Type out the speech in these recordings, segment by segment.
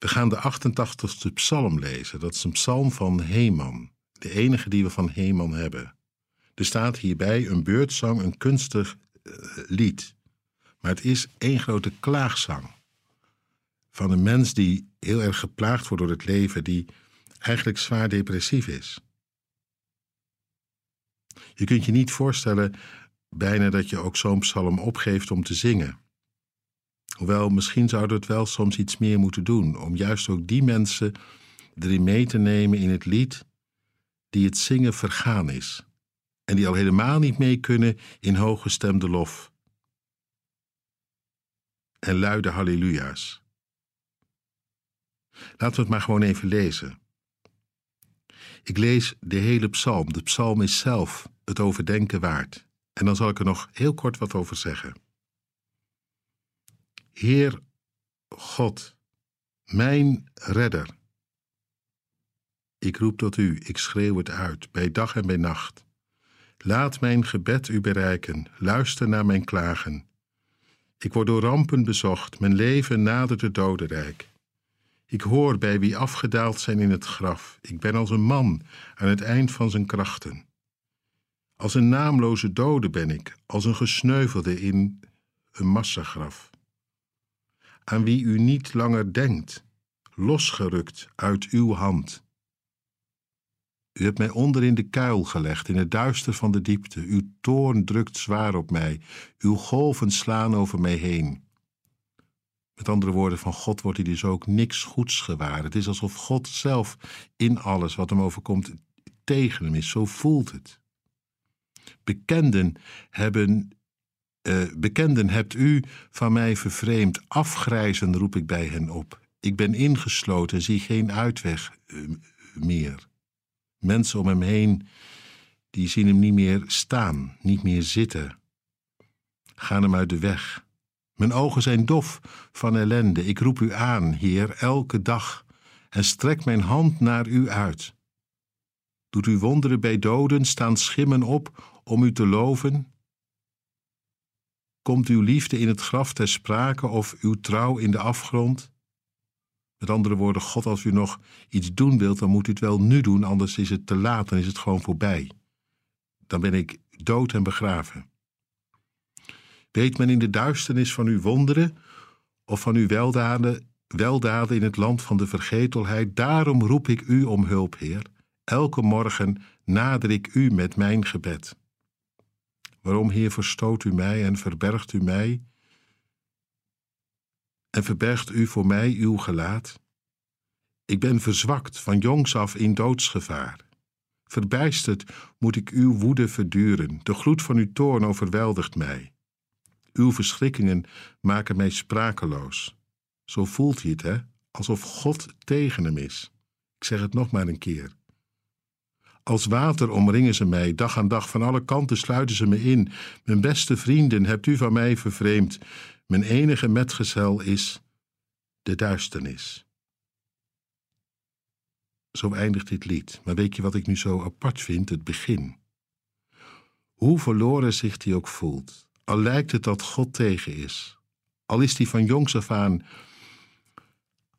We gaan de 88ste psalm lezen. Dat is een psalm van Heman, de enige die we van Heman hebben. Er staat hierbij een beurtzang, een kunstig uh, lied. Maar het is één grote klaagzang. Van een mens die heel erg geplaagd wordt door het leven, die eigenlijk zwaar depressief is. Je kunt je niet voorstellen bijna dat je ook zo'n psalm opgeeft om te zingen. Hoewel, misschien zouden we het wel soms iets meer moeten doen, om juist ook die mensen erin mee te nemen in het lied die het zingen vergaan is en die al helemaal niet mee kunnen in hooggestemde lof en luide halleluja's. Laten we het maar gewoon even lezen. Ik lees de hele psalm. De psalm is zelf het overdenken waard. En dan zal ik er nog heel kort wat over zeggen. Heer God, mijn redder. Ik roep tot u, ik schreeuw het uit, bij dag en bij nacht. Laat mijn gebed u bereiken, luister naar mijn klagen. Ik word door rampen bezocht, mijn leven nadert het dodenrijk. Ik hoor bij wie afgedaald zijn in het graf. Ik ben als een man aan het eind van zijn krachten. Als een naamloze dode ben ik, als een gesneuvelde in een massagraf. Aan wie u niet langer denkt, losgerukt uit uw hand. U hebt mij onder in de kuil gelegd, in het duister van de diepte. Uw toorn drukt zwaar op mij. Uw golven slaan over mij heen. Met andere woorden, van God wordt hij dus ook niks goeds gewaar. Het is alsof God zelf in alles wat hem overkomt tegen hem is. Zo voelt het. Bekenden hebben. Uh, bekenden hebt u van mij vervreemd. Afgrijzen roep ik bij hen op. Ik ben ingesloten en zie geen uitweg uh, meer. Mensen om hem heen, die zien hem niet meer staan, niet meer zitten. Gaan hem uit de weg. Mijn ogen zijn dof van ellende. Ik roep u aan, Heer, elke dag en strek mijn hand naar u uit. Doet u wonderen bij doden, staan schimmen op om u te loven? Komt uw liefde in het graf ter sprake of uw trouw in de afgrond? Met andere woorden, God, als u nog iets doen wilt, dan moet u het wel nu doen, anders is het te laat, dan is het gewoon voorbij. Dan ben ik dood en begraven. Weet men in de duisternis van uw wonderen of van uw weldaden, weldaden in het land van de vergetelheid? Daarom roep ik u om hulp, Heer. Elke morgen nader ik u met mijn gebed. Waarom, Heer, verstoot u mij en verbergt u mij? En verbergt u voor mij uw gelaat? Ik ben verzwakt van jongs af in doodsgevaar. Verbijsterd moet ik uw woede verduren. De gloed van uw toorn overweldigt mij. Uw verschrikkingen maken mij sprakeloos. Zo voelt hij het, hè? Alsof God tegen hem is. Ik zeg het nog maar een keer. Als water omringen ze mij, dag aan dag, van alle kanten sluiten ze me in. Mijn beste vrienden hebt u van mij vervreemd. Mijn enige metgezel is de duisternis. Zo eindigt dit lied. Maar weet je wat ik nu zo apart vind? Het begin. Hoe verloren zich die ook voelt, al lijkt het dat God tegen is, al is die van jongs af aan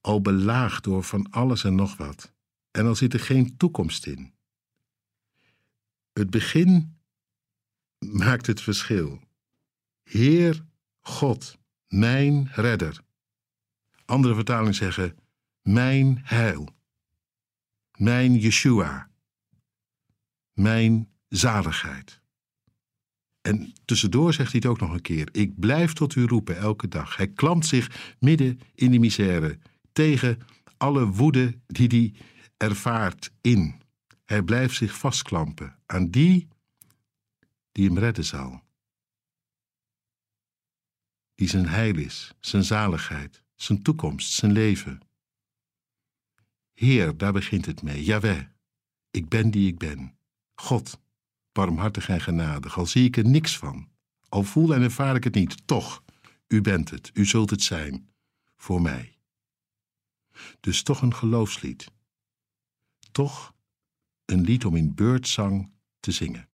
al belaagd door van alles en nog wat, en al zit er geen toekomst in. Het begin maakt het verschil. Heer God, mijn redder. Andere vertalingen zeggen mijn heil, mijn Yeshua, mijn zaligheid. En tussendoor zegt hij het ook nog een keer: Ik blijf tot u roepen elke dag. Hij klampt zich midden in de misère tegen alle woede die hij ervaart in. Hij blijft zich vastklampen aan die die hem redden zal. Die zijn heil is, zijn zaligheid, zijn toekomst, zijn leven. Heer, daar begint het mee. Jawel, ik ben die ik ben. God, barmhartig en genadig, al zie ik er niks van. Al voel en ervaar ik het niet, toch, u bent het, u zult het zijn, voor mij. Dus toch een geloofslied. Toch een lied om in beurtzang te zingen.